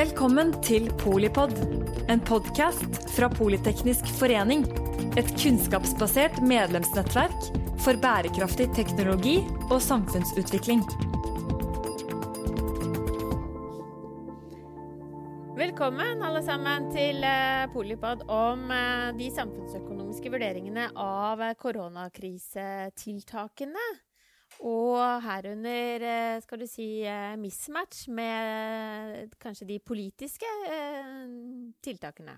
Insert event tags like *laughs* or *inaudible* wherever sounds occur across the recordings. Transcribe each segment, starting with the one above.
Velkommen til Polipod, en podkast fra Politeknisk forening. Et kunnskapsbasert medlemsnettverk for bærekraftig teknologi og samfunnsutvikling. Velkommen alle sammen til eh, Polipod om eh, de samfunnsøkonomiske vurderingene av eh, koronakrisetiltakene. Og herunder, eh, skal du si, eh, mismatch med kanskje de politiske eh, tiltakene.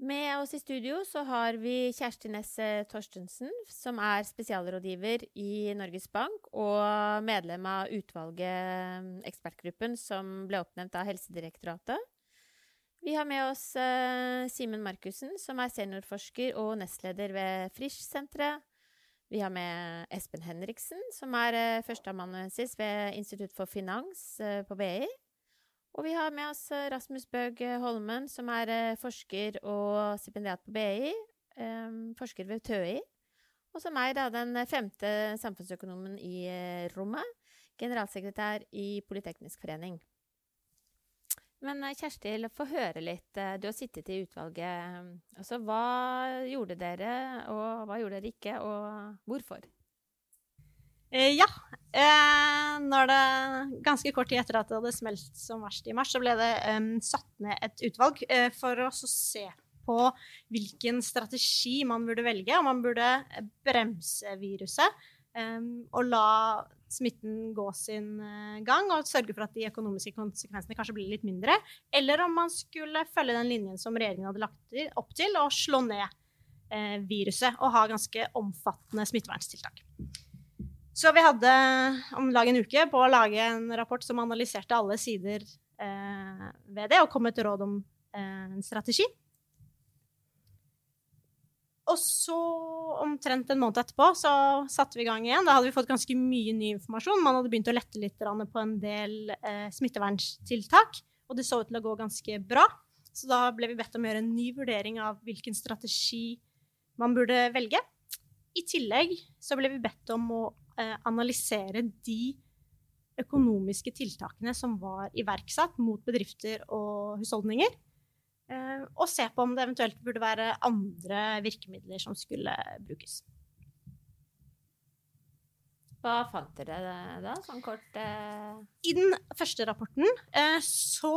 Med oss i studio så har vi Kjersti Nesse Torstensen, som er spesialrådgiver i Norges Bank og medlem av utvalget, ekspertgruppen, som ble oppnevnt av Helsedirektoratet. Vi har med oss Simen Markussen, som er seniorforsker og nestleder ved Frisch-senteret. Vi har med Espen Henriksen, som er uh, førsteamanuensis ved Institutt for finans uh, på BI. Og vi har med oss uh, Rasmus Bøg Holmen, som er forsker og stipendiat på BI. Forsker ved TØI. Og som er da den femte samfunnsøkonomen i rommet. Generalsekretær i Politeknisk forening. Men Kjersti, få høre litt. Du har sittet i utvalget. Altså, hva gjorde dere, og hva gjorde dere ikke, og hvorfor? Eh, ja. Eh, når det ganske kort tid etter at det hadde smelt som verst i mars, så ble det um, satt ned et utvalg eh, for å se på hvilken strategi man burde velge. Om man burde bremse viruset um, og la smitten gå sin uh, gang og sørge for at de økonomiske konsekvensene kanskje blir litt mindre. Eller om man skulle følge den linjen som regjeringen hadde lagt opp til, og slå ned uh, viruset og ha ganske omfattende smitteverntiltak. Så vi hadde om lag en uke på å lage en rapport som analyserte alle sider ved det, og kom med et råd om en strategi. Og så, omtrent en måned etterpå, så satte vi i gang igjen. Da hadde vi fått ganske mye ny informasjon. Man hadde begynt å lette litt på en del eh, smitteverntiltak, og det så ut til å gå ganske bra. Så da ble vi bedt om å gjøre en ny vurdering av hvilken strategi man burde velge. I tillegg så ble vi bedt om å eh, analysere de økonomiske tiltakene som var iverksatt mot bedrifter og husholdninger. Eh, og se på om det eventuelt burde være andre virkemidler som skulle brukes. Hva fant dere da, sånn kort eh... I den første rapporten eh, så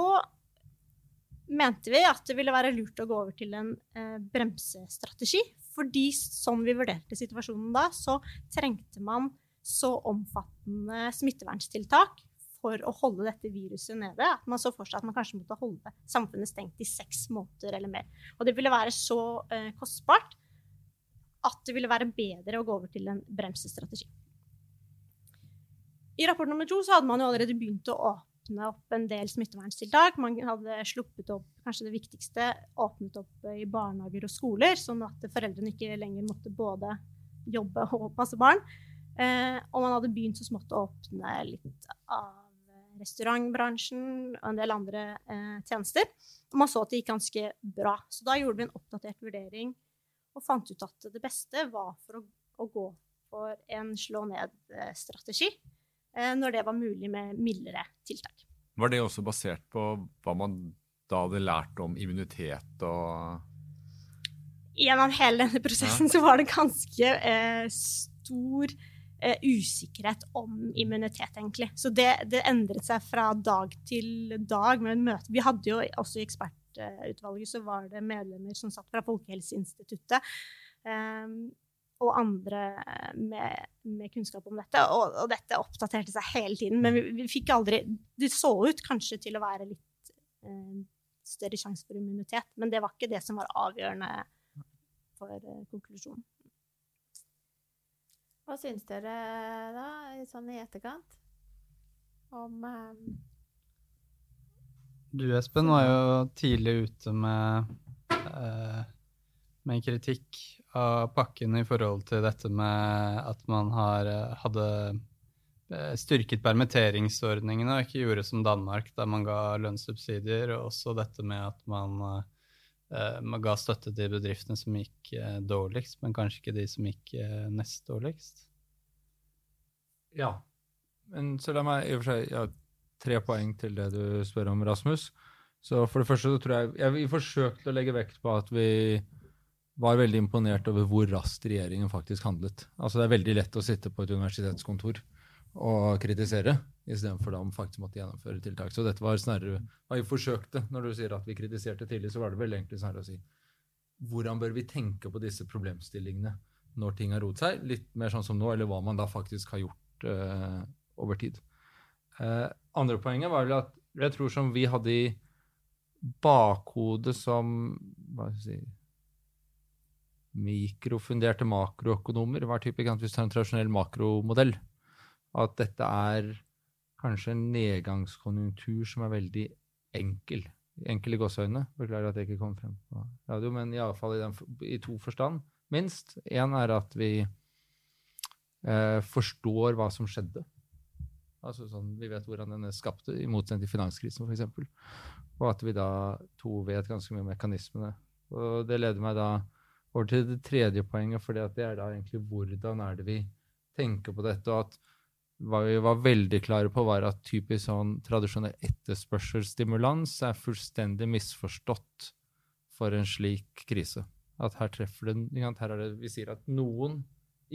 mente vi at det ville være lurt å gå over til en eh, bremsestrategi. Fordi sånn vi vurderte situasjonen da, så trengte man så omfattende smitteverntiltak for å holde dette viruset nede. At man så for seg at man kanskje måtte holde samfunnet stengt i seks måneder eller mer. Og det ville være så eh, kostbart at det ville være bedre å gå over til en bremsestrategi. I rapport nummer to så hadde man jo allerede begynt å åpne opp en del smitteverntiltak. Man hadde sluppet opp kanskje det viktigste, åpnet opp i barnehager og skoler, sånn at foreldrene ikke lenger måtte både jobbe og passe barn. Eh, og man hadde begynt så smått å åpne litt av restaurantbransjen og en del andre eh, tjenester. Og man så at det gikk ganske bra. Så da gjorde vi en oppdatert vurdering og fant ut at det beste var for å, å gå for en slå ned-strategi eh, når det var mulig med mildere tiltak. Var det også basert på hva man da hadde lært om immunitet og Gjennom hele denne prosessen ja. så var det ganske eh, stor eh, usikkerhet om immunitet, egentlig. Så det, det, endret seg fra dag til dag med møte. Vi hadde jo også i ekspertutvalget så var det medlemmer som satt fra Folkehelseinstituttet. Eh, og andre med, med, kunnskap om dette. Og, og, dette oppdaterte seg hele tiden. Men vi, vi, fikk aldri Det så ut kanskje til å være litt eh, større sjanse for immunitet, men det var ikke det som var avgjørende for eh, konklusjonen. Hva syns dere da, sånn i etterkant, om um... Du, Espen, var jo tidlig ute med, uh, med kritikk av pakken i forhold til dette med at man har, hadde styrket permitteringsordningene og ikke gjorde som Danmark, der man ga lønnssubsidier, og også dette med at man man ga støtte til bedriftene som gikk uh, dårligst, men kanskje ikke de som gikk uh, nest dårligst? Ja. Men så la meg i og for seg ja, tre poeng til det du spør om, Rasmus. Så for det første så tror jeg Jeg vi forsøkte å legge vekt på at vi var veldig imponert over hvor raskt regjeringen faktisk handlet. Altså Det er veldig lett å sitte på et universitetskontor og kritisere, istedenfor da man faktisk måtte gjennomføre tiltak. Så dette var snarere hva vi forsøkte. Når du sier at vi kritiserte tidlig, så var det vel egentlig snarere å si hvordan bør vi tenke på disse problemstillingene når ting har roet seg? Litt mer sånn som nå, eller hva man da faktisk har gjort uh, over tid. Uh, andre poenget var vel at jeg tror som vi hadde i bakhodet som hva skal jeg si, mikrofunderte makroøkonomer var typisk hvis du har en tradisjonell makromodell, at dette er kanskje en nedgangskonjunktur som er veldig enkel. Enkel i gåseøynene. Beklager at jeg ikke kom frem på radio, men iallfall i, i to forstand, minst. Én er at vi eh, forstår hva som skjedde. Altså sånn, Vi vet hvordan den er skapt, i motsetning til finanskrisen f.eks. Og at vi da to vet ganske mye om mekanismene. Og det leder meg da over til det tredje poenget, for det er da egentlig hvordan er det vi tenker på dette. og at hva vi var veldig klare på, var at typisk sånn tradisjonell etterspørselsstimulans er fullstendig misforstått for en slik krise. At her treffer det, her er det Vi sier at noen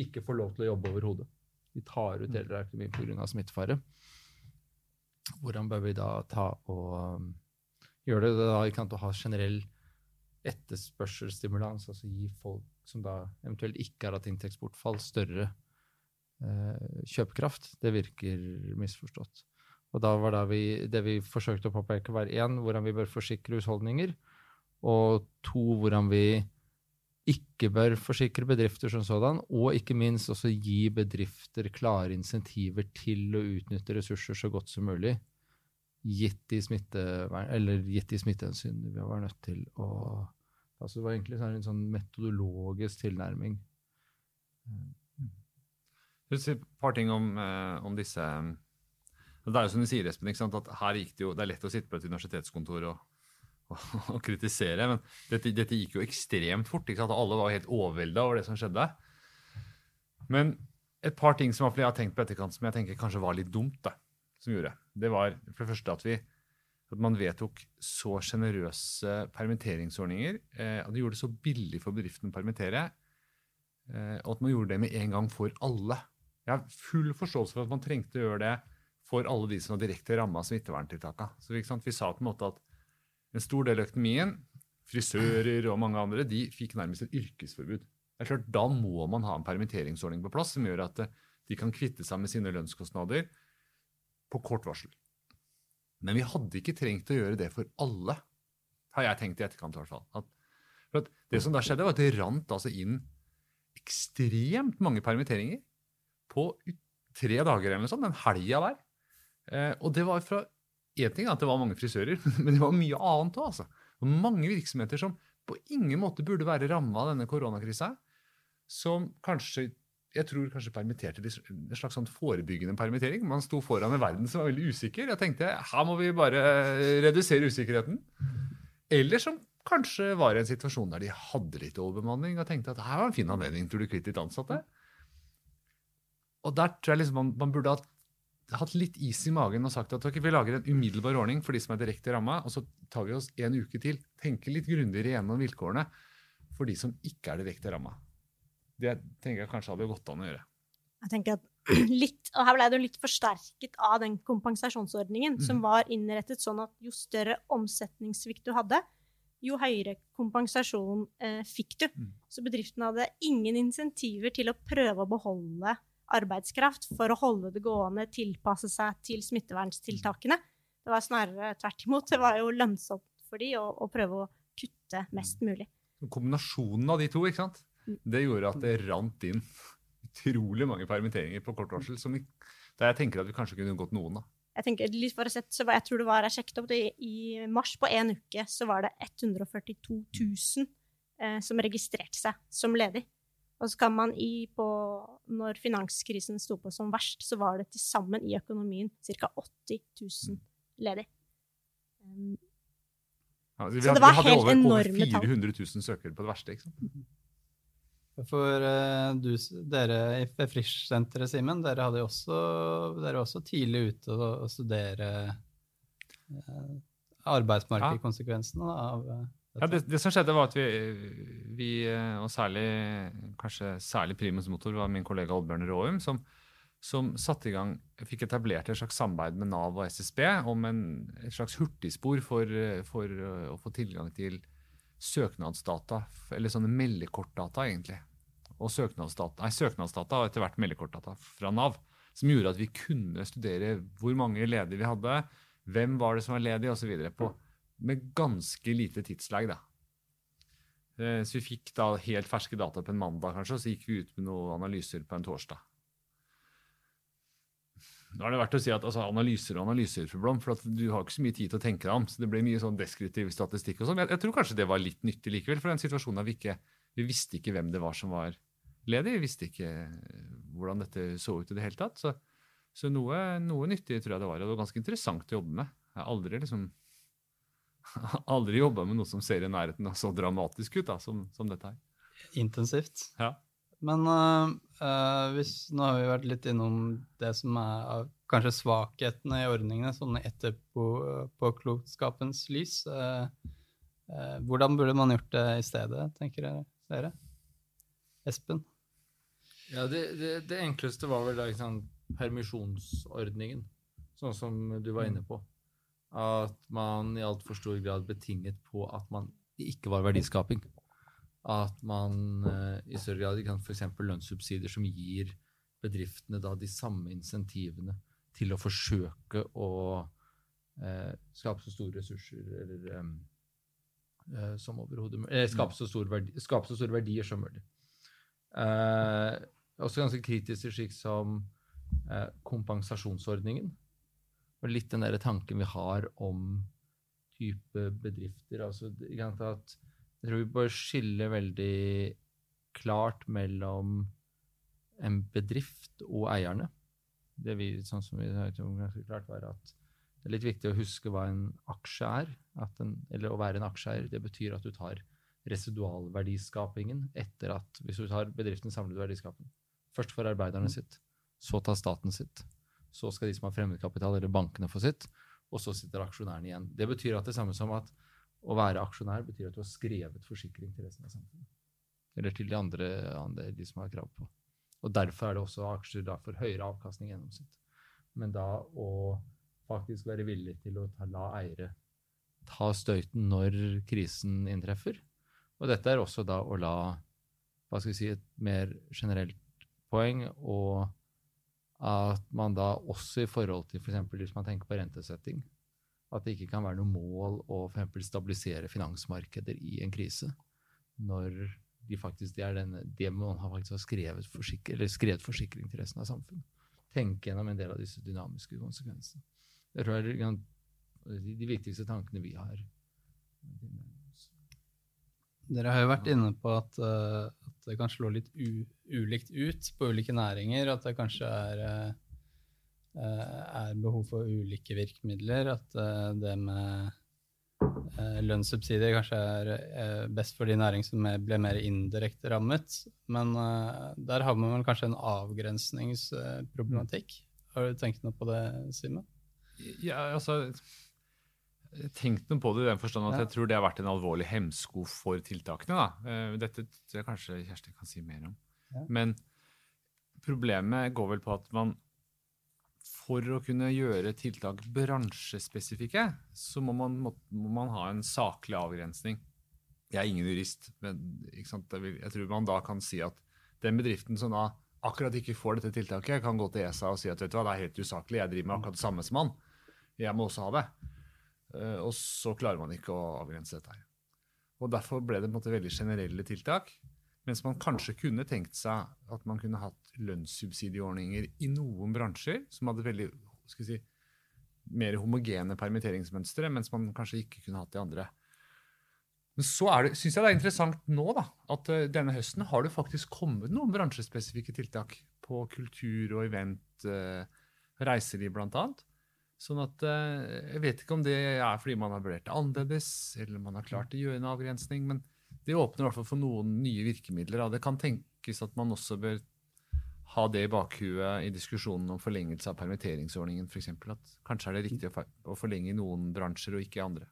ikke får lov til å jobbe overhodet. De tar ut deler av økonomien pga. smittefare. Hvordan bør vi da ta og um, gjøre det? da ikke sant, Å ha generell etterspørselsstimulans, altså gi folk som da eventuelt ikke har hatt inntektsbortfall, større kjøpekraft, det virker misforstått. Og da var det vi, det vi forsøkte å påpeke, var én, hvordan vi bør forsikre husholdninger, og to, hvordan vi ikke bør forsikre bedrifter som sådan, og ikke minst også gi bedrifter klare insentiver til å utnytte ressurser så godt som mulig, gitt de, gitt de smittehensyn vi var nødt til å altså Det var egentlig sånn en sånn metodologisk tilnærming. Et par ting om, eh, om disse Det er jo som du sier, Espen, at her gikk det jo, det er lett å sitte på et universitetskontor og å kritisere. Men dette, dette, gikk jo ekstremt fort. Alle var helt overvelda over det som skjedde. Men et par ting som jeg har tenkt på etterkant som jeg tenker kanskje var litt dumt, da, som gjorde, det var for det første at, vi, at man vedtok så sjenerøse permitteringsordninger. Eh, at det gjorde det så billig for bedriften å permittere. Eh, og at man gjorde det med en gang for alle. Jeg har full forståelse for at man trengte å gjøre det for alle de som var direkte ramma av smitteverntiltakene. Vi sa på en måte at en stor del av økonomien, frisører og mange andre, de fikk nærmest et yrkesforbud. Det er klart, Da må man ha en permitteringsordning på plass som gjør at eh, de kan kvitte seg med sine lønnskostnader på kort varsel. Men vi hadde ikke trengt å gjøre det for alle, har jeg tenkt i etterkant. i hvert fall. At, for at det som da skjedde, var at det rant altså inn ekstremt mange permitteringer på tre dager eller noe sånt, den helga der. Eh, og det var fra Én ting at det var mange frisører, *laughs* men det var mye annet òg. Altså. Mange virksomheter som på ingen måte burde være ramma av denne koronakrisa, som kanskje jeg tror kanskje permitterte en slags sånn forebyggende permittering. Man sto foran en verden som var veldig usikker. Jeg tenkte her må vi bare redusere usikkerheten. Eller som kanskje var i en situasjon der de hadde litt overbemanning og tenkte at her var en fin anledning til å bli kvitt litt ansatte. Og der tror jeg liksom man, man burde hatt, hatt litt is i magen og sagt at okay, vi lager en umiddelbar ordning for de som er direkte ramma, og så tar vi oss en uke til. Tenke litt grundigere gjennom vilkårene for de som ikke er direkte ramma. Det tenker jeg kanskje hadde gått an å gjøre. Jeg tenker at *clears throat* litt, og Her ble det litt forsterket av den kompensasjonsordningen, mm. som var innrettet sånn at jo større omsetningssvikt du hadde, jo høyere kompensasjon eh, fikk du. Mm. Så bedriften hadde ingen insentiver til å prøve å beholde arbeidskraft for å holde det gående, tilpasse seg til smitteverntiltakene. Det var snarere tvert imot. Det var jo lønnsomt for de å, å prøve å kutte mest mulig. Kombinasjonen av de to ikke sant? Mm. det gjorde at det rant inn utrolig mange permitteringer på kort varsel. Som der jeg tenker at vi kanskje kunne unngått noen. da. Jeg tenker, litt for å sette, så jeg tror det var, jeg sjekket opp det, I mars på én uke så var det 142 000 eh, som registrerte seg som ledig. Og så kan man i på Når finanskrisen sto på som verst, så var det til sammen i økonomien ca. 80 000 ledig. Um, ja, vi, så det var helt enorme tall. Vi hadde over 400 000 søkere på det verste. ikke sant? For uh, du, dere i Frisch-senteret, Simen, dere, hadde også, dere også tidlig ute å, å studere uh, arbeidsmarkedkonsekvensene av eh, Ja, det, det som skjedde, var at vi, vi eh, og særlig, kanskje særlig primus motor, var min kollega Oddbjørn Råum, som, som satte i gang, fikk etablert et slags samarbeid med Nav og SSB om en, et slags hurtigspor for, eh, for eh, å få tilgang til søknadsdata, eller sånne meldekortdata, egentlig. Og søknadsdata, nei, søknadsdata og etter hvert meldekortdata fra Nav. Som gjorde at vi kunne studere hvor mange ledige vi hadde, hvem var det som var ledig, osv. Med ganske lite tidslag. da. Eh, Så vi fikk da helt ferske data på en mandag, kanskje, og så gikk vi ut med noen analyser på en torsdag. Nå er det verdt å si at altså, Analyser og analyser, Blom, for du har ikke så mye tid til å tenke deg om. så Det ble mye sånn deskriptiv statistikk. og sånn. Jeg, jeg tror kanskje det var litt nyttig likevel, for den situasjonen der vi ikke vi visste ikke hvem det var som var ledig. Vi visste ikke eh, hvordan dette så ut i det hele tatt. Så, så noe, noe nyttig tror jeg det var. Og det var ganske interessant å jobbe med. Jeg har aldri liksom *laughs* aldri jobba med noe som ser i nærheten av så dramatisk ut da, som, som dette her. Intensivt. Ja. Men uh, hvis, nå har vi vært litt innom det som er av kanskje svakhetene i ordningene, sånn etterpåklokskapens lys. Øh, øh, hvordan burde man gjort det i stedet, tenker dere? Espen? Ja, det, det, det enkleste var vel da, ikke sant, permisjonsordningen, sånn som du var inne på. At man i altfor stor grad betinget på at man ikke var verdiskaping. At man eh, i større grad kan f.eks. lønnssubsidier som gir bedriftene de samme insentivene til å forsøke å eh, skape så store ressurser eller em, eh, som overhodet mulig. Eh, skape, skape så store verdier som mulig. Eh, også ganske kritisk til slik som eh, kompensasjonsordningen. Og litt den der tanken vi har om type bedrifter. Altså, jeg tror vi bør skille veldig klart mellom en bedrift og eierne. Det vi, sånn som vi klart, var at det er litt viktig å huske hva en aksje er. En, eller å være en aksjeeier, det betyr at du tar residualverdiskapingen etter at Hvis du tar bedriftens samlede verdiskaping. Først får arbeiderne sitt, så tar staten sitt. Så skal de som har fremmedkapital, eller bankene, få sitt. Og så sitter aksjonærene igjen. Det betyr at det samme som at å være aksjonær betyr at du har skrevet forsikring til resten av samfunnet. Eller til de andre, andre de som har krav på. Og derfor er det også aksjer da for høyere avkastning enn gjennomsnitt. Men da å faktisk være villig til å ta, la eiere ta støyten når krisen inntreffer. Og dette er også da å la hva skal vi si, et mer generelt poeng, og at man da også i forhold til f.eks. hvis man tenker på rentesetting, at det ikke kan være noe mål å for stabilisere finansmarkeder i en krise, når de faktisk, det er denne, det man har faktisk har skrevet, forsikring, skrevet forsikring til resten av samfunnet. Tenke gjennom en del av disse dynamiske konsekvensene. Det tror det er de, viktigste tankene vi har. Dere har jo vært inne på at, eh, at det kan slå litt ulikt ut på ulike næringer. At det kanskje er, eh, eh, er behov for ulike virkemidler. At eh, det med lønnssubsidier kanskje er best for de næringer som ble mer indirekte rammet. Men der har man vel kanskje en avgrensningsproblematikk. Har du tenkt noe på det, Simen? Ja, altså tenkt noe på det i den forstand at Ja. jeg tror det har vært en alvorlig hemsko for tiltakene. Da. Eh, Dette tror jeg kanskje Kjersti kan si mer om. Ja. Men problemet går vel på at man for å kunne gjøre tiltak bransjespesifikke, så må man, må, må man ha en saklig avgrensning. Jeg er ingen jurist, men jeg tror man da kan si at den bedriften som da akkurat ikke får dette tiltaket, kan gå til ESA og si at vet du hva, det er helt usaklig, jeg driver med akkurat det samme som han. Jeg må også ha det. Eh, og så klarer man ikke å avgrense dette her. Og Derfor ble det på en måte veldig generelle tiltak. Mens man kanskje kunne tenkt seg at man kunne hatt lønnssubsidieordninger i noen bransjer som hadde veldig skal si, mer homogene permitteringsmønstre, mens man kanskje ikke kunne hatt de andre. Men så syns jeg det er interessant nå da, at eh, denne høsten har det faktisk kommet noen bransjespesifikke tiltak på kultur og event, uh, reiseliv bl.a. Sånn at eh, Jeg vet ikke om det er fordi man har vurdert det annerledes, eller man har klart å gjøre en avgrensning, men det åpner i hvert fall for noen nye virkemidler. Det kan tenkes at man også bør ha det i bakhuet i diskusjonen om forlengelse av permitteringsordningen f.eks. At kanskje er det riktig å, forlenge i noen bransjer og ikke i andre.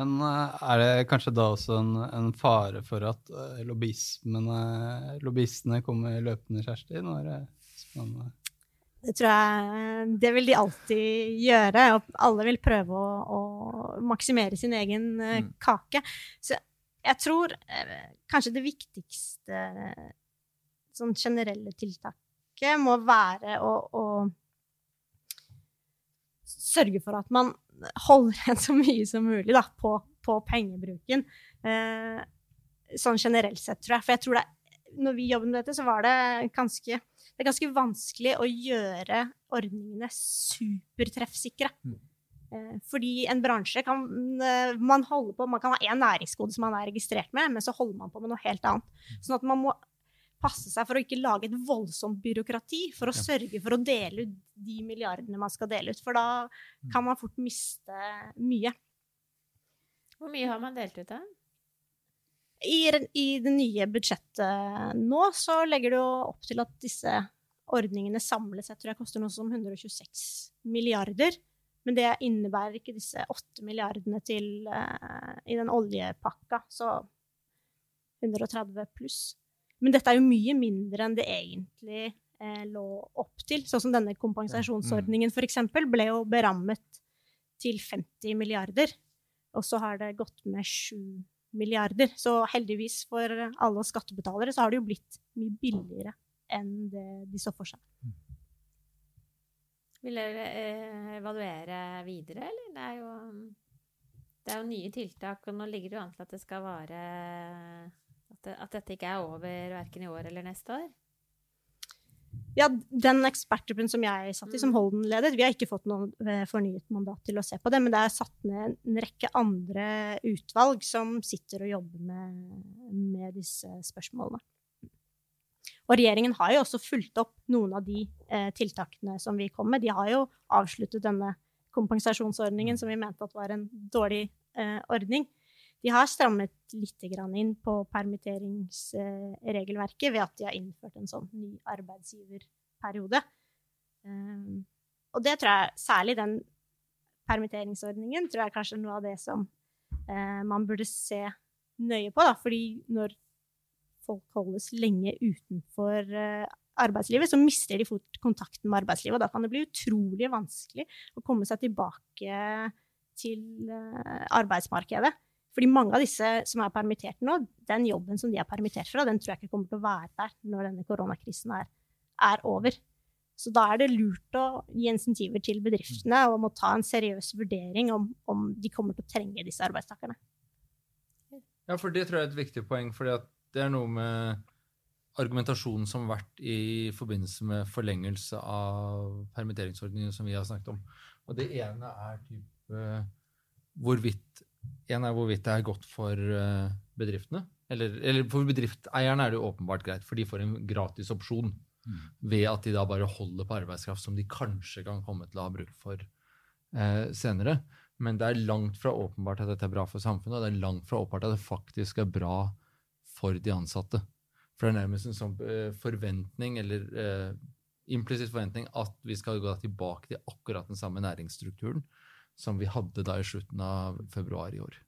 Men eh, er det kanskje da også en, en fare for at lobbyismene, lobbyistene kommer løpende, Kjersti? Når, eh, man, eh, Det tror jeg Det vil de alltid gjøre. Og alle vil prøve å, å maksimere sin egen eh, Mm. kake. Så jeg tror eh, kanskje det viktigste sånn generelle tiltaket må være å, å sørge for at man holder igjen så mye som mulig da, på, på pengebruken. Eh, sånn generelt sett, tror jeg. For jeg tror det når vi jobbet med dette, så var det ganske det er ganske vanskelig å gjøre ordningene supertreffsikre. Mm. Eh, Fordi en bransje kan eh, man holde på, man kan ha én næringskode som man er registrert med, men så holder man på med noe helt annet. Sånn at man må passe seg for å ikke lage et voldsomt byråkrati for å Ja. sørge for å dele ut de milliardene man skal dele ut. For da kan man fort miste mye. Hvor mye har man delt ut, da? I, I det nye budsjettet nå så legger jo opp til at disse ordningene samlet sett tror jeg koster noe som 126 milliarder. Men det innebærer ikke disse 8 milliardene til uh, i den oljepakka, så 130 pluss. Men dette er jo mye mindre enn det egentlig uh, lå opp til. Sånn som denne kompensasjonsordningen eksempel ble jo berammet til 50 milliarder. Og så har det gått med 7 milliarder. Så heldigvis for alle skattebetalere så har det jo blitt mye billigere enn det de så for seg. Vil dere eh, evaluere videre, eller? Det er jo det er jo nye tiltak, og nå ligger det jo an til at det skal vare At, det, at dette ikke er over verken i år eller neste år. Ja, den ekspertgruppen som jeg satt i, som Mm. Holden ledet, vi har ikke fått noe eh, fornyet mandat til å se på det, men det er satt ned en rekke andre utvalg som sitter og jobber med, med disse spørsmålene. Og regjeringen har jo også fulgt opp noen av de eh, tiltakene som vi kom med. De har jo avsluttet denne kompensasjonsordningen som vi mente at var en dårlig eh, ordning. De har strammet litt inn på permitteringsregelverket ved at de har innført en sånn ny arbeidsgiverperiode. Um, og det tror jeg, særlig den permitteringsordningen, tror jeg kanskje er noe av det som eh, man burde se nøye på. Da. Fordi når folk holdes lenge utenfor eh, arbeidslivet, så mister de fort kontakten med arbeidslivet. Og da kan det bli utrolig vanskelig å komme seg tilbake til eh, arbeidsmarkedet. Fordi mange av disse som er permittert nå, den jobben som de er permittert fra, den tror jeg ikke kommer til å være der når denne koronakrisen er, er over. Så da er det lurt å gi insentiver til bedriftene om å ta en seriøs vurdering om, om de kommer til å trenge disse arbeidstakerne. Ja, for det tror jeg er et viktig poeng, for det er noe med argumentasjonen som har vært i forbindelse med forlengelse av permitteringsordningen som vi har snakket om. Og det ene er type hvorvidt en er hvorvidt det er godt for eh, bedriftene. Eller, eller for bedriftseierne er det jo åpenbart greit, for de får en gratis opsjon ved at de da bare holder på arbeidskraft som de kanskje kan komme til å ha bruk for eh, senere. Men det er langt fra åpenbart at dette er bra for samfunnet, og det er langt fra åpenbart at det faktisk er bra for de ansatte. For det er nærmest en sånn eh, forventning, eller eh, implisitt forventning, at vi skal gå tilbake til akkurat den samme næringsstrukturen som vi hadde da i slutten av februar i år.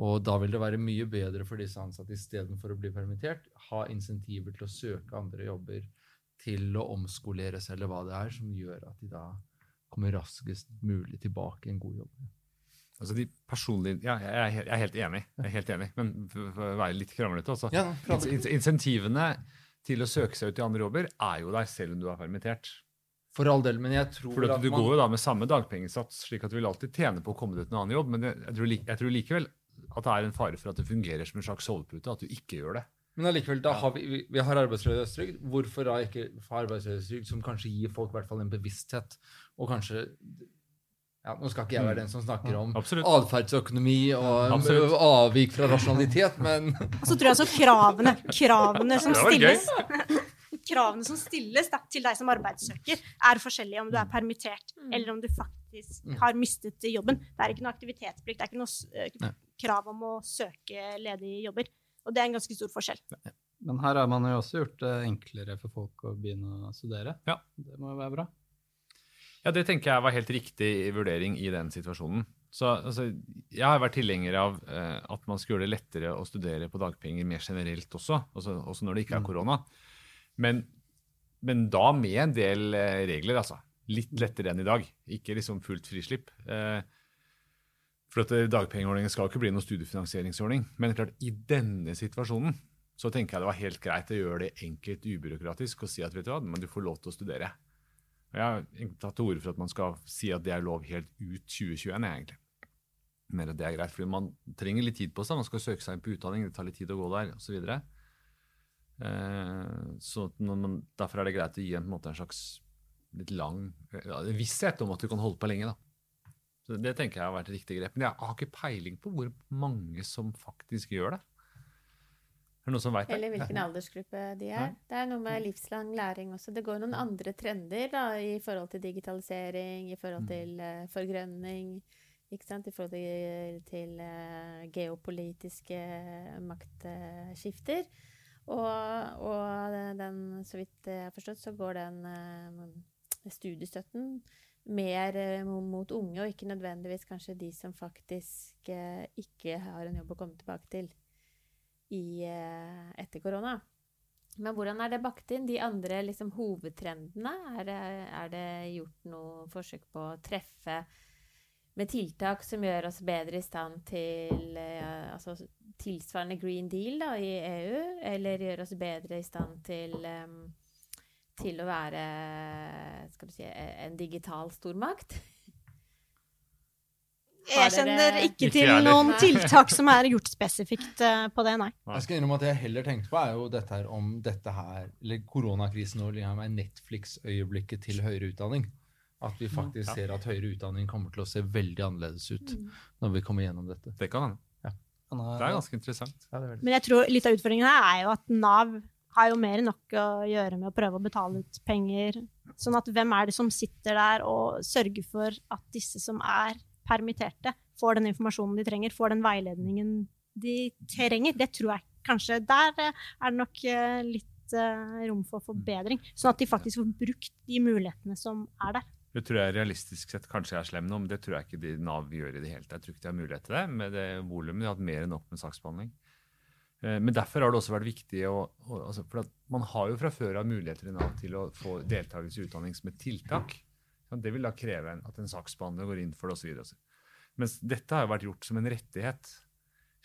Og da vil det være mye bedre for disse ansatte istedenfor å bli permittert, ha insentiver til å søke andre jobber, til å omskolere seg, eller hva det er, som gjør at de da kommer raskest mulig tilbake i en god jobb. Altså de personlige, ja, jeg, er, helt- jeg er helt enig, jeg er helt enig, men for, å være litt kranglete også. Ja, Ins- ins- Insentivene til å søke seg ut i andre jobber er jo der selv om du er permittert. For all del, men jeg tror Fordi at at du man- går jo da med samme dagpengesats, slik at du vil alltid tjene på å komme deg til en annen jobb, men jeg, jeg, tror, jeg tror likevel at det er en fare for at det fungerer som en slags sovepute, at du ikke gjør det. Men allikevel, da har vi, vi, vi har arbeidsledighetstrygd. Hvorfor da ikke ha arbeidsledighetstrygd som kanskje gir folk i hvert fall en bevissthet, og kanskje ja, Nå skal ikke jeg være den som snakker om atferdsøkonomi og Absolutt. avvik fra rasjonalitet, men så tror jeg altså kravene, kravene som stilles Kravene som stilles da, til deg som arbeidssøker, er forskjellige om du er permittert Mm. eller om du faktisk Mm. har mistet jobben. Det er ikke noe aktivitetsplikt, det er ikke noe eh, krav om å søke ledige jobber. Og det er en ganske stor forskjell. Men her har man jo også gjort det enklere for folk å begynne å studere. Ja. Det må jo være bra. Ja, det tenker jeg var helt riktig vurdering i den situasjonen. Så altså, Jeg har vært tilhenger av eh, at man skal gjøre det lettere å studere på dagpenger mer generelt også, også, også når det ikke er Mm. Men, men da med en del eh, regler, altså. Litt lettere enn i dag. Ikke liksom fullt frislipp. Eh, for at eh, Dagpengeordningen skal jo ikke bli noen studiefinansieringsordning. Men klart, i denne situasjonen så tenker jeg det var helt greit å gjøre det enkelt ubyråkratisk og si at vet du hva, men du får lov til å studere. Og Jeg har tatt til orde for at man skal si at det er lov helt ut 2021, jeg, egentlig. Men det er greit, fordi Man trenger litt tid på seg. Man skal søke seg inn på utdanning, det tar litt tid å gå der osv. Så, eh, så man, derfor er det greit å gi en, en, måte, en slags litt lang ja, visshet om at du kan holde på lenge. da. Så Det tenker jeg har vært et riktig grep. Men jeg har ikke peiling på hvor mange som faktisk gjør det. Er det noen som vet det? Eller hvilken aldersgruppe de er. Det er noe med livslang læring også. Det går noen andre trender da, i forhold til digitalisering, i forhold til uh, forgrønning, ikke sant? i forhold til, til uh, geopolitiske maktskifter. Og, og den, så vidt jeg har forstått, så går den eh, studiestøtten mer eh, mot unge, og ikke nødvendigvis kanskje de som faktisk eh, ikke har en jobb å komme tilbake til i, etter korona. Men hvordan er det bakt inn? De andre liksom, hovedtrendene? Er det, er det gjort noe forsøk på å treffe med tiltak som gjør oss bedre i stand til eh, altså, tilsvarende Green Deal da, i EU, eller gjør oss bedre i stand til em, til å være skal du si, en digital stormakt? *laughs* Jeg kjenner ikke til noen *laughs* tiltak som er gjort *laughs* spesifikt eh, på det, nei. Jeg skal innrømme at det jeg heller tenkte på, er jo dette her om dette her, eller koronakrisen og liksom Netflix-øyeblikket til høyere utdanning. At vi faktisk Ja. ser at høyere utdanning kommer til å se veldig annerledes ut når vi kommer gjennom dette. Det kan hende. Ja. Det er ganske interessant. Ja, er. Men jeg tror litt av utfordringen her er jo at Nav har jo mer enn nok å gjøre med å prøve å betale ut penger. Sånn at hvem er det som sitter der og sørger for at disse som er permitterte, får den informasjonen de trenger, får den veiledningen de trenger? Det tror jeg kanskje Der eh, er det nok eh, litt eh, rom for forbedring. Sånn at de faktisk får brukt de mulighetene som er der. Det tror jeg realistisk sett kanskje er slem nå, men det tror jeg ikke de Nav gjør i det hele tatt. Jeg tror ikke de har mulighet til det med det volumet. De har hatt mer enn nok med saksbehandling. Eh, Men derfor har det også vært viktig å, altså For man har jo fra før av muligheter i Nav til å få deltakelse i utdanning som et tiltak. Det vil da kreve at en saksbehandler går inn for det osv. Mens dette har jo vært gjort som en rettighet.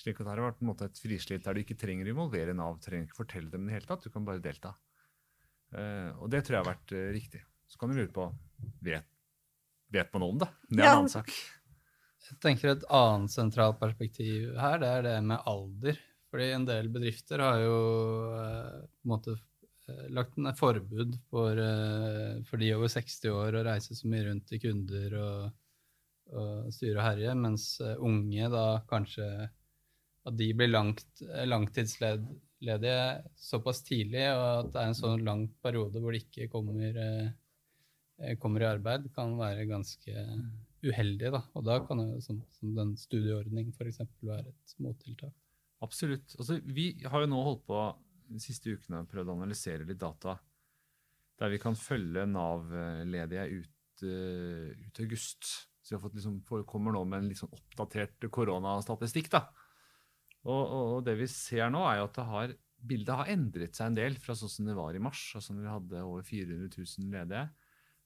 Slik at det har vært måte et frislipp der du ikke trenger å involvere Nav, trenger ikke fortelle dem det hele tatt, du kan bare delta. Eh, og det tror jeg har vært eh, riktig. Så kan du lure på vet, vet man om det? Det er Ja. en annen sak. Jeg tenker Et annet sentralt perspektiv her, det er det med alder. Fordi en del bedrifter har jo eh, på en måte eh, lagt ned forbud for, eh, for de over 60 år å reise så mye rundt til kunder og, og styre og herje, mens eh, unge da kanskje at de blir langt, eh, langtidsledige såpass tidlig, og at det er en sånn lang periode hvor de ikke kommer, eh, kommer i arbeid, kan være ganske uheldig. Da. Og da kan jo som, som den studieordning f.eks. være et mottiltak. Absolutt. Altså, vi har jo nå holdt på de siste ukene og prøvd å analysere litt data der vi kan følge Nav-ledige ut, eh, ut august. Så vi har fått liksom, kommer nå med en litt sånn oppdatert koronastatistikk. da. Og, og, og det vi ser nå, er jo at det har, bildet har endret seg en del fra sånn som det var i mars, altså når vi hadde over 400 000 ledige.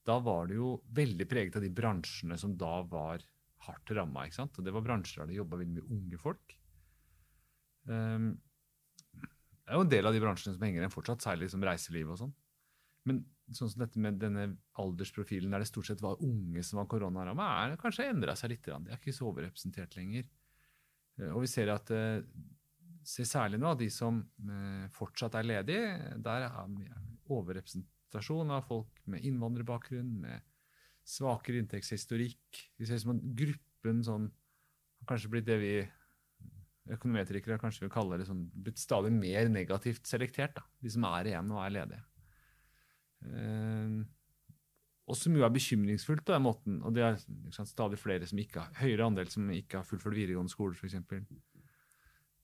Da var det jo veldig preget av de bransjene som da var hardt ramma. Og det var bransjer der det jobba veldig mye unge folk. Um, det er jo en del av de bransjene som henger igjen fortsatt, særlig som reiseliv og sånn. Men sånn som dette med denne aldersprofilen der det stort sett var unge som var koronaramma, er kanskje endra seg litt. De er ikke så overrepresentert lenger. Eh, Og vi ser at eh, ser særlig nå de som eh, fortsatt er ledige, der er mye av folk med innvandrerbakgrunn, med svakere inntektshistorikk. Vi ser som at gruppen sånn har kanskje blitt det vi økonometrikere kanskje vil kalle det sånn, blitt stadig mer negativt selektert. Da. De som er igjen og er ledige. Eh, og som jo er bekymringsfullt på den måten. Og det er sant, stadig flere som ikke har høyere andel som ikke har fullført videregående skole, f.eks.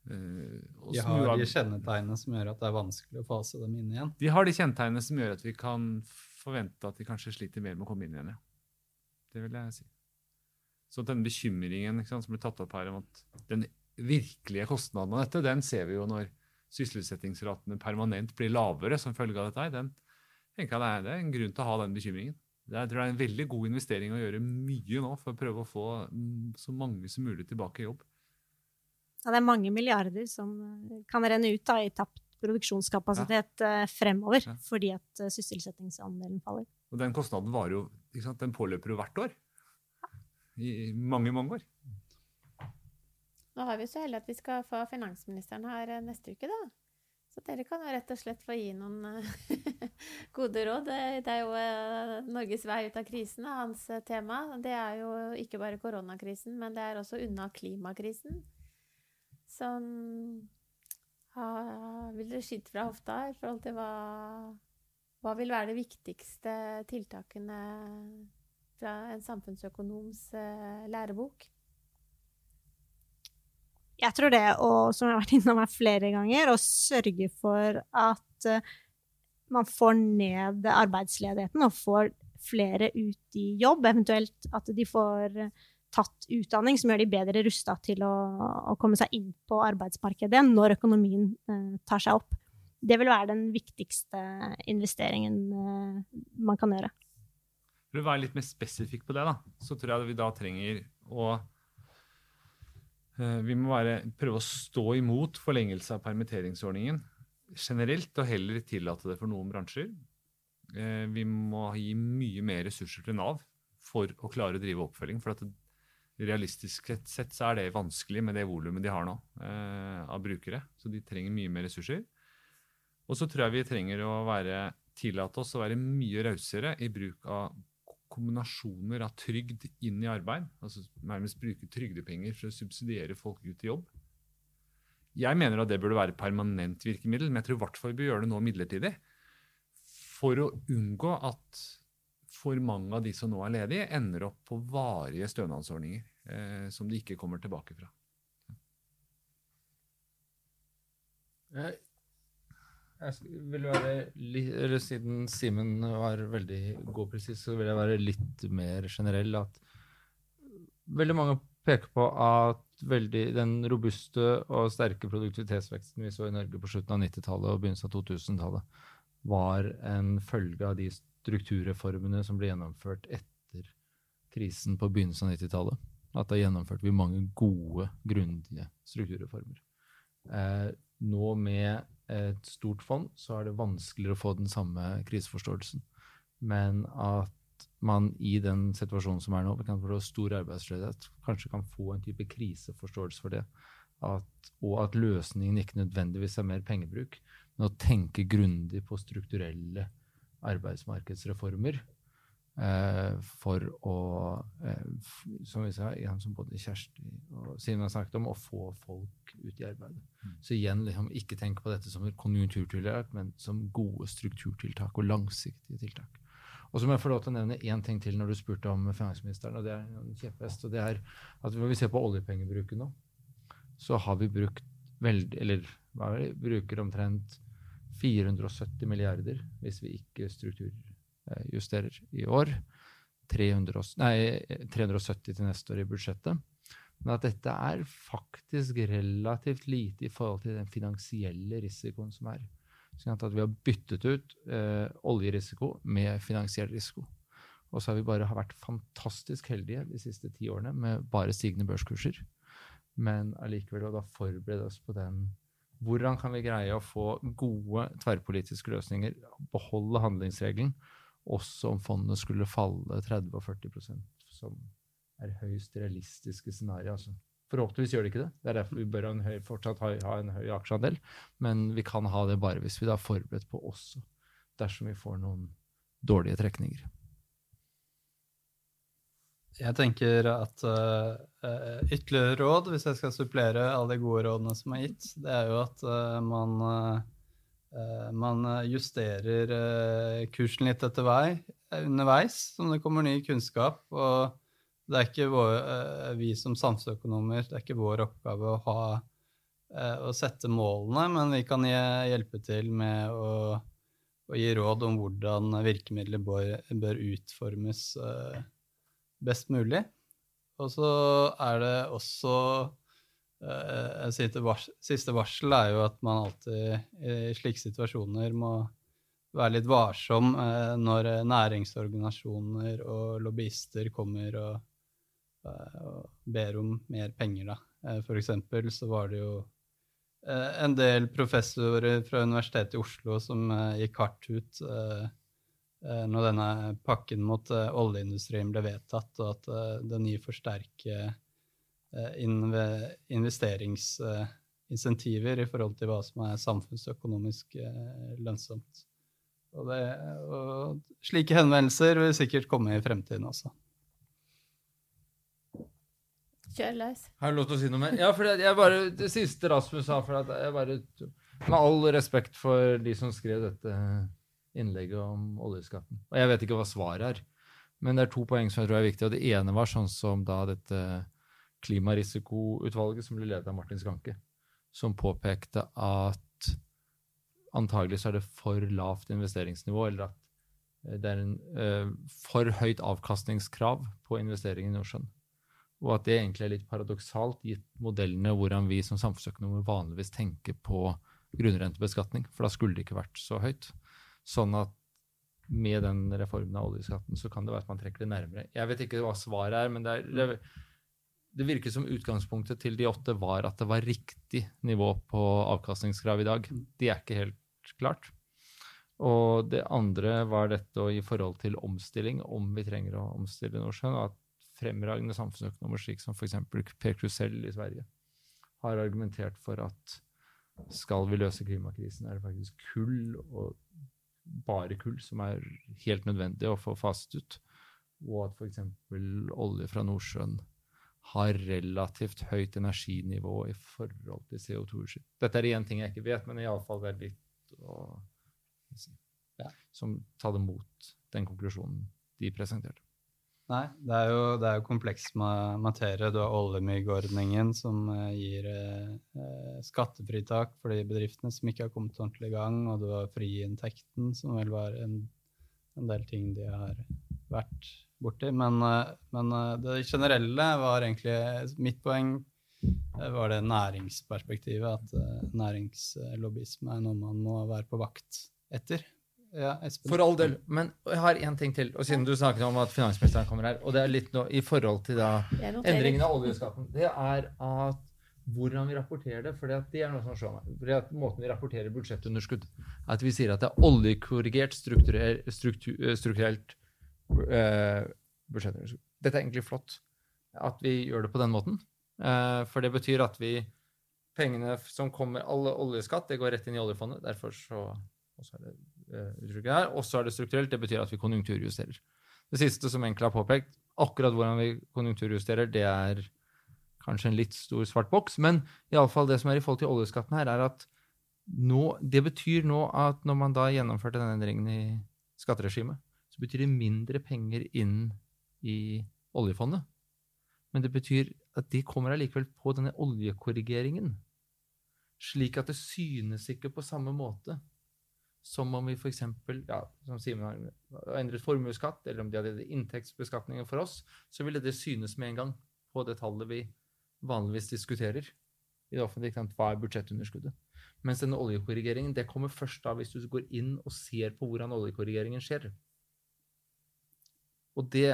Eh, De har de kjennetegnene som gjør at det er vanskelig å fase dem inn igjen. De har de kjennetegnene som gjør at vi kan forvente at de kanskje sliter mer med å komme inn igjen. Ja. Det vil jeg si. Så denne bekymringen ikke sant, som ble tatt opp her om at den virkelige kostnaden av dette, den ser vi jo når sysselsettingsratene permanent blir lavere som følge av dette. Den tenker jeg det er, er en grunn til å ha den bekymringen. Det er, jeg tror det er en veldig god investering å gjøre mye nå for å prøve å få mm, så mange som mulig tilbake i jobb. Ja, det er mange milliarder som eh, kan renne ut da, i tapt produksjonskapasitet ja. fremover, Ja. fordi at eh, sysselsettingsandelen faller. Og den kostnaden varer jo, ikke sant, den påløper jo hvert år. I mange, mange år. Nå har vi så heldig at vi skal få finansministeren her eh, neste uke, da. Så dere kan jo rett og slett få gi noen eh, *laughs* gode råd. Det er jo eh, Norges vei ut av krisen, hans eh, tema. Det er jo ikke bare koronakrisen, men det er også unna klimakrisen. Ha- Vil dere skyte fra hofta i forhold til hva Hva vil være de viktigste tiltakene fra en samfunnsøkonoms eh, lærebok? Jeg tror det å, som jeg har vært innom her flere ganger, å sørge for at eh, man får ned arbeidsledigheten og får flere ut i jobb, eventuelt at de får tatt utdanning som gjør de bedre rusta til å, å komme seg inn på arbeidsmarkedet når økonomien eh, tar seg opp. Det vil være den viktigste investeringen eh, man kan gjøre. For å være litt mer spesifikk på det, da, så tror jeg vi da trenger å eh, Vi må være, prøve å stå imot forlengelse av permitteringsordningen generelt, og heller tillate det for noen bransjer. Eh, vi må gi mye mer ressurser til Nav for å klare å drive oppfølging. For at det, realistisk sett så er det vanskelig med det volumet de har nå eh, av brukere. Så de trenger mye mer ressurser. Og så tror jeg vi trenger å være, tillate oss å være mye rausere i bruk av kombinasjoner av trygd inn i arbeid. Altså nærmest bruke trygdepenger for å subsidiere folk ut i jobb. Jeg mener at det burde være et permanent virkemiddel, men jeg tror i hvert fall vi bør gjøre det nå midlertidig. For å unngå at for mange av de som nå er ledige, ender opp på varige stønadsordninger eh, som de ikke kommer tilbake fra. Jeg, jeg vil være litt, eller Siden Simen var veldig god presis, så vil jeg være litt mer generell. At veldig mange peker på at veldig, den robuste og sterke produktivitetsveksten vi så i Norge på slutten av 90-tallet og begynnelsen av 2000-tallet, var en følge av de strukturreformene som ble gjennomført etter krisen på begynnelsen av 90-tallet. At da gjennomførte vi mange gode, grundige strukturreformer. Eh, nå med et stort fond så er det vanskeligere å få den samme kriseforståelsen. Men at man i den situasjonen som er nå, kan få stor arbeidsledighet, kanskje kan få en type kriseforståelse for det. At, og at løsningen ikke nødvendigvis er mer pengebruk, men å tenke grundig på strukturelle arbeidsmarkedsreformer eh, for å, eh, som vi sa, igjen som både Kjersti og Simen har snakket om, å få folk ut i arbeid. Så igjen, liksom, ikke tenk på dette som et konjunkturtiltak, men som gode strukturtiltak og langsiktige tiltak. Og så må jeg få lov til å nevne én ting til når du spurte om finansministeren, og det er en kjepphest. Og det er at når vi ser på oljepengebruken nå, så har vi brukt veldig Eller hva er det, bruker omtrent 470 milliarder hvis vi ikke strukturjusterer i år. 300, nei, 370 til neste år i budsjettet. Men at dette er faktisk relativt lite i forhold til den finansielle risikoen som er. Sånn at vi har byttet ut eh, oljerisiko med finansiell risiko. Og så har vi bare vært fantastisk heldige de siste ti årene med bare stigende børskurser. Men allikevel å da forberede oss på den Hvordan kan vi greie å få gode tverrpolitiske løsninger, beholde handlingsregelen, også om fondet skulle falle 30 og 40% som er høyst realistiske scenario? Altså. Forhåpentligvis gjør det ikke det. Det er derfor vi bør ha høy, fortsatt ha, ha en høy aksjeandel. Men vi kan ha det bare hvis vi da er forberedt på også, dersom vi får noen dårlige trekninger. Jeg tenker at uh, ytterligere råd, hvis jeg skal supplere alle de gode rådene som er gitt, det er jo at uh, man, uh, man justerer kursen litt etter vei underveis som det kommer ny kunnskap. Og det er ikke vår, vi som samfunnsøkonomer, det er ikke vår oppgave å ha å sette målene, men vi kan hjelpe til med å, å gi råd om hvordan virkemidler bør, bør utformes eh, best mulig. Og så er det også eh, siste vars- varsel er jo at man alltid i slike situasjoner må være litt varsom eh, når næringsorganisasjoner og lobbyister kommer og, eh, ber om mer penger. Da. Eh, For eksempel så var det jo en del professorer fra Universitetet i Oslo som gikk hardt ut når denne pakken mot eh, oljeindustrien ble vedtatt, og at eh, den gir for sterke eh, inve- investeringsinsentiver i forhold til hva som er samfunnsøkonomisk eh, lønnsomt. Og, det, og slike henvendelser vil sikkert komme i fremtiden også. Kjør løs. Har jeg lov til å si noe mer? Ja, for det, jeg bare, det siste Rasmus sa for at jeg bare, Med all respekt for de som skrev dette innlegget om oljeskatten. Og jeg vet ikke hva svaret er, men det er to poeng som jeg tror er viktige. Og det ene var sånn som da dette klimarisikoutvalget som ble ledet av Martin Skanke, som påpekte at antagelig så er det for lavt investeringsnivå, eller at eh, det er en uh, for høyt avkastningskrav på investering i Nordsjøen. Og at det egentlig er litt paradoksalt, gitt modellene hvordan vi som samfunnsøkonomer vanligvis tenker på grunnrentebeskatning, for da skulle det ikke vært så høyt. Sånn at med den reformen av oljeskatten så kan det være at man trekker det nærmere. Jeg vet ikke hva svaret er, men det, er, det, det virker som utgangspunktet til de åtte var at det var riktig nivå på avkastningskrav i dag. Det er ikke helt klart. Og det andre var dette i forhold til omstilling, om vi trenger å omstille Nordsjøen, og at fremragende samfunnsøkonomer, slik som f.eks. Per Krusell i Sverige, har argumentert for at skal vi løse klimakrisen, er det faktisk kull, og bare kull, som er helt nødvendig å få faset ut. Og at f.eks. olje fra Nordsjøen har relativt høyt energinivå i forhold til CO2-utslipp. Dette er igjen ting jeg ikke vet, men iallfall det er litt å si, som tar det mot den konklusjonen de presenterte. Nei, det er jo, det er jo kompleks materie. Du har oljemyggordningen som eh, gir eh, eh, skattefritak for de bedriftene som ikke har kommet ordentlig i gang, og du har friinntekten, som vel var en, en del ting de har vært borti. Men, eh, men det generelle var egentlig Mitt poeng var det næringsperspektivet, at næringslobbyisme er noe man må være på vakt etter. Ja, For all del. Men jeg har én ting til. Og siden du snakket om at finansministeren kommer her, og det er litt nå i forhold til da endringen av oljeskatten, det er at hvordan vi rapporterer det. For det er noe som slår meg. Fordi at Måten vi rapporterer budsjettunderskudd At vi sier at det er oljekorrigert strukturell, eh, strukturelt uh, budsjettunderskudd. Dette er egentlig flott at vi gjør det på den måten. Uh, for det betyr at vi Pengene som kommer, alle oljeskatt, det går rett inn i oljefondet. Derfor så så er det uttrykket her. Og så er det strukturelt. Det betyr at vi konjunkturjusterer. Det siste som egentlig har påpekt, akkurat hvordan vi konjunkturjusterer, det er kanskje en litt stor svart boks. Men iallfall det som er i forhold til oljeskatten her, er at nå, det betyr nå at når man da gjennomførte denne endringen i skatteregimet, så betyr det mindre penger inn i oljefondet. Men det betyr at de kommer allikevel på denne oljekorrigeringen. Slik at det synes ikke på samme måte som om vi f.eks. Ja, som Simen har endret formuesskatt, eller om de hadde inntektsbeskatningen for oss, så ville det synes med en gang på det tallet vi vanligvis diskuterer i det offentlige. Hva er budsjettunderskuddet? Mens denne oljekorrigeringen det kommer først da hvis du går inn og ser på hvordan oljekorrigeringen skjer. Og det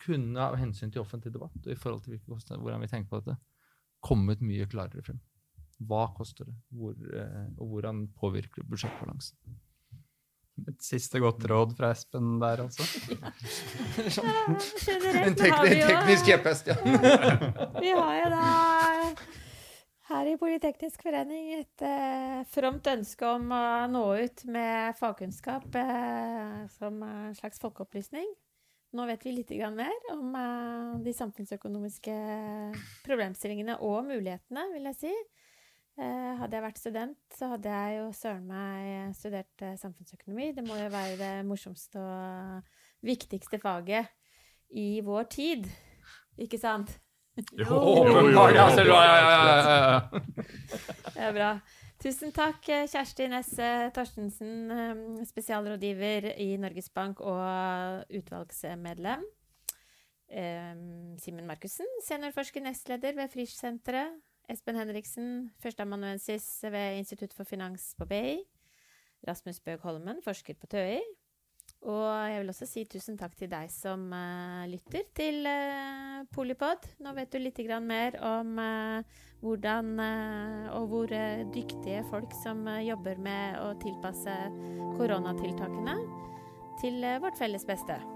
kunne av hensyn til offentlig debatt og i forhold til hvordan vi tenker på dette, kommet mye klarere frem. Hva koster det, Hvor, eh, og hvordan påvirker det budsjettbalansen? Et siste godt råd fra Espen der, altså. Ja. En vi jo- teknisk kjepphest, ja. *laughs* Vi har jo da her i Politeknisk forening et eh, fromt ønske om å nå ut med fagkunnskap eh, som en slags folkeopplysning. Nå vet vi litt mer om eh, de samfunnsøkonomiske problemstillingene og mulighetene, vil jeg si. Eh, hadde jeg vært student, så hadde jeg jo søren meg studert eh, samfunnsøkonomi. Det må jo være det morsomste og viktigste faget i vår tid, ikke sant? Jo, Åpenbart, ja, ja. Det er bra. Tusen takk, eh, Kjersti Nesse Torstensen, spesialrådgiver i Norges Bank og utvalgsmedlem. Simen Markussen, seniorforsker nestleder ved Frisch-senteret. Espen Henriksen, førsteamanuensis ved Institutt for finans på BI. Rasmus Bøg Holmen, forsker på TØI. Og jeg vil også si tusen takk til deg som uh, lytter til uh, Polipod. Nå vet du litt mer om uh, hvordan og hvor dyktige folk som jobber med å tilpasse koronatiltakene til vårt felles beste.